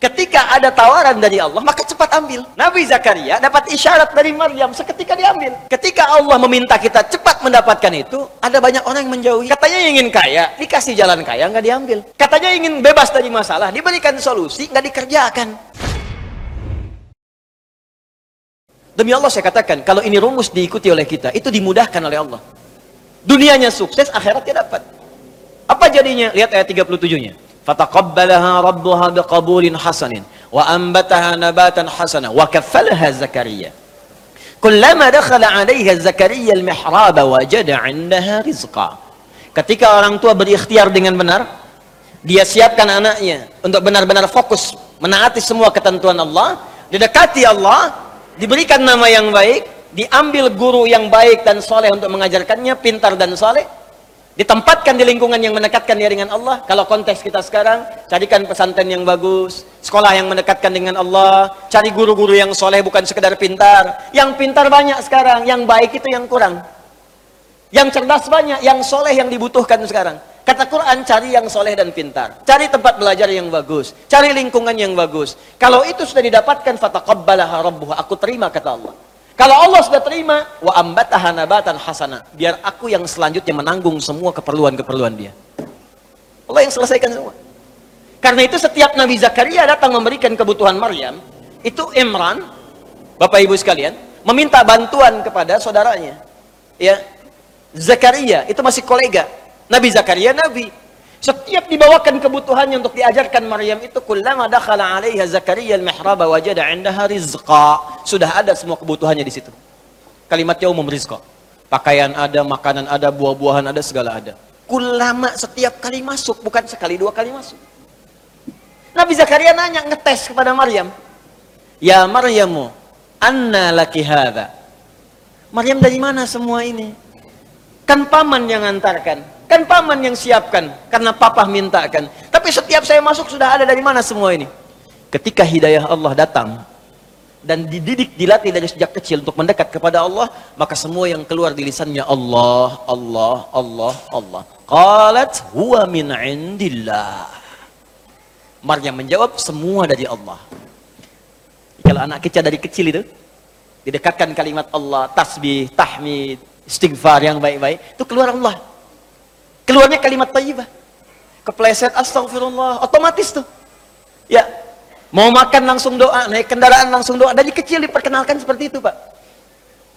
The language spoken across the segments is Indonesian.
Ketika ada tawaran dari Allah, maka cepat ambil. Nabi Zakaria dapat isyarat dari Maryam seketika diambil. Ketika Allah meminta kita cepat mendapatkan itu, ada banyak orang yang menjauhi. Katanya ingin kaya, dikasih jalan kaya, nggak diambil. Katanya ingin bebas dari masalah, diberikan solusi, nggak dikerjakan. Demi Allah saya katakan, kalau ini rumus diikuti oleh kita, itu dimudahkan oleh Allah. Dunianya sukses, akhiratnya dapat. Apa jadinya? Lihat ayat 37-nya. Biqabulin hasanin wa anbataha nabatan hasana wa kaffalaha Zakaria. Kullama dakhala 'alayha Zakaria al-mihrab wajada 'indaha rizqa. Ketika orang tua berikhtiar dengan benar, dia siapkan anaknya untuk benar-benar fokus menaati semua ketentuan Allah, didekati Allah, diberikan nama yang baik, diambil guru yang baik dan soleh untuk mengajarkannya, pintar dan soleh, ditempatkan di lingkungan yang mendekatkan dia dengan Allah. Kalau konteks kita sekarang, carikan pesantren yang bagus, sekolah yang mendekatkan dengan Allah, cari guru-guru yang soleh bukan sekedar pintar. Yang pintar banyak sekarang, yang baik itu yang kurang. Yang cerdas banyak, yang soleh yang dibutuhkan sekarang. Kata Quran, cari yang soleh dan pintar. Cari tempat belajar yang bagus. Cari lingkungan yang bagus. Kalau itu sudah didapatkan, fataqabbalaha rabbuha. Aku terima, kata Allah. Kalau Allah sudah terima, wa ambataha nabatan hasana. Biar aku yang selanjutnya menanggung semua keperluan-keperluan dia. Allah yang selesaikan semua. Karena itu setiap Nabi Zakaria datang memberikan kebutuhan Maryam, itu Imran, Bapak Ibu sekalian, meminta bantuan kepada saudaranya. Ya, Zakaria itu masih kolega. Nabi Zakaria Nabi. Setiap dibawakan kebutuhannya untuk diajarkan Maryam itu kullama dakhala 'alaiha Zakaria al-mihraba wajada 'indaha rizqa. Sudah ada semua kebutuhannya di situ. Kalimatnya umum rizqa. Pakaian ada, makanan ada, buah-buahan ada, segala ada. Kullama setiap kali masuk, bukan sekali dua kali masuk. Nabi Zakaria nanya ngetes kepada Maryam. Ya Maryamu, anna laki hadha? Maryam dari mana semua ini? Kan paman yang antarkan. Kan paman yang siapkan. Karena papa mintakan. Tapi setiap saya masuk sudah ada dari mana semua ini? Ketika hidayah Allah datang. Dan dididik, dilatih dari sejak kecil untuk mendekat kepada Allah. Maka semua yang keluar di lisannya Allah, Allah, Allah, Allah. Qalat huwa min indillah. Maryam menjawab semua dari Allah. Kalau anak kecil dari kecil itu didekatkan kalimat Allah, tasbih, tahmid, istighfar yang baik-baik, itu keluar Allah. Keluarnya kalimat tayyibah. Kepleset astagfirullah, otomatis tuh. Ya. Mau makan langsung doa, naik kendaraan langsung doa. Dari kecil diperkenalkan seperti itu, Pak.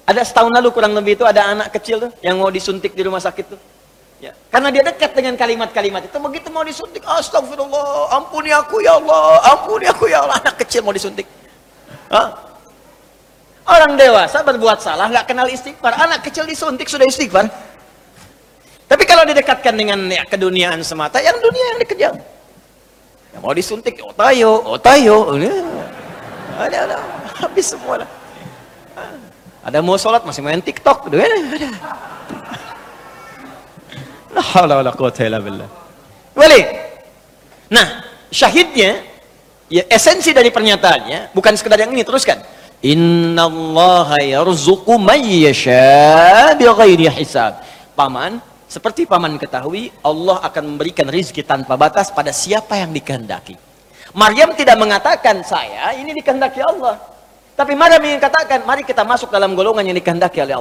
Ada setahun lalu kurang lebih itu ada anak kecil tuh yang mau disuntik di rumah sakit tuh. Ya. Karena dia dekat dengan kalimat-kalimat itu, begitu mau disuntik, astagfirullah, ampuni aku ya Allah, ampuni aku ya Allah. Anak kecil mau disuntik. Hah? Orang dewasa berbuat salah, nggak kenal istighfar. Anak kecil disuntik sudah istighfar. Kalau didekatkan dengan ya, keduniaan semata, yang dunia yang dikejar. Yang mau disuntik, otayo, otayo. Ada, ada, habis semua. Lah. Ada mau sholat masih main TikTok, ada. ada. Quwata illa billah. Balik. Nah, syahidnya ya esensi dari pernyataannya bukan sekedar yang ini teruskan. Inna Allah yarzuqu man yasha bighairi hisab. Paman, seperti paman ketahui, Allah akan memberikan rizki tanpa batas pada siapa yang dikehendaki. Maryam tidak mengatakan saya ini dikehendaki Allah. Tapi Maryam ingin katakan, mari kita masuk dalam golongan yang dikehendaki oleh Allah.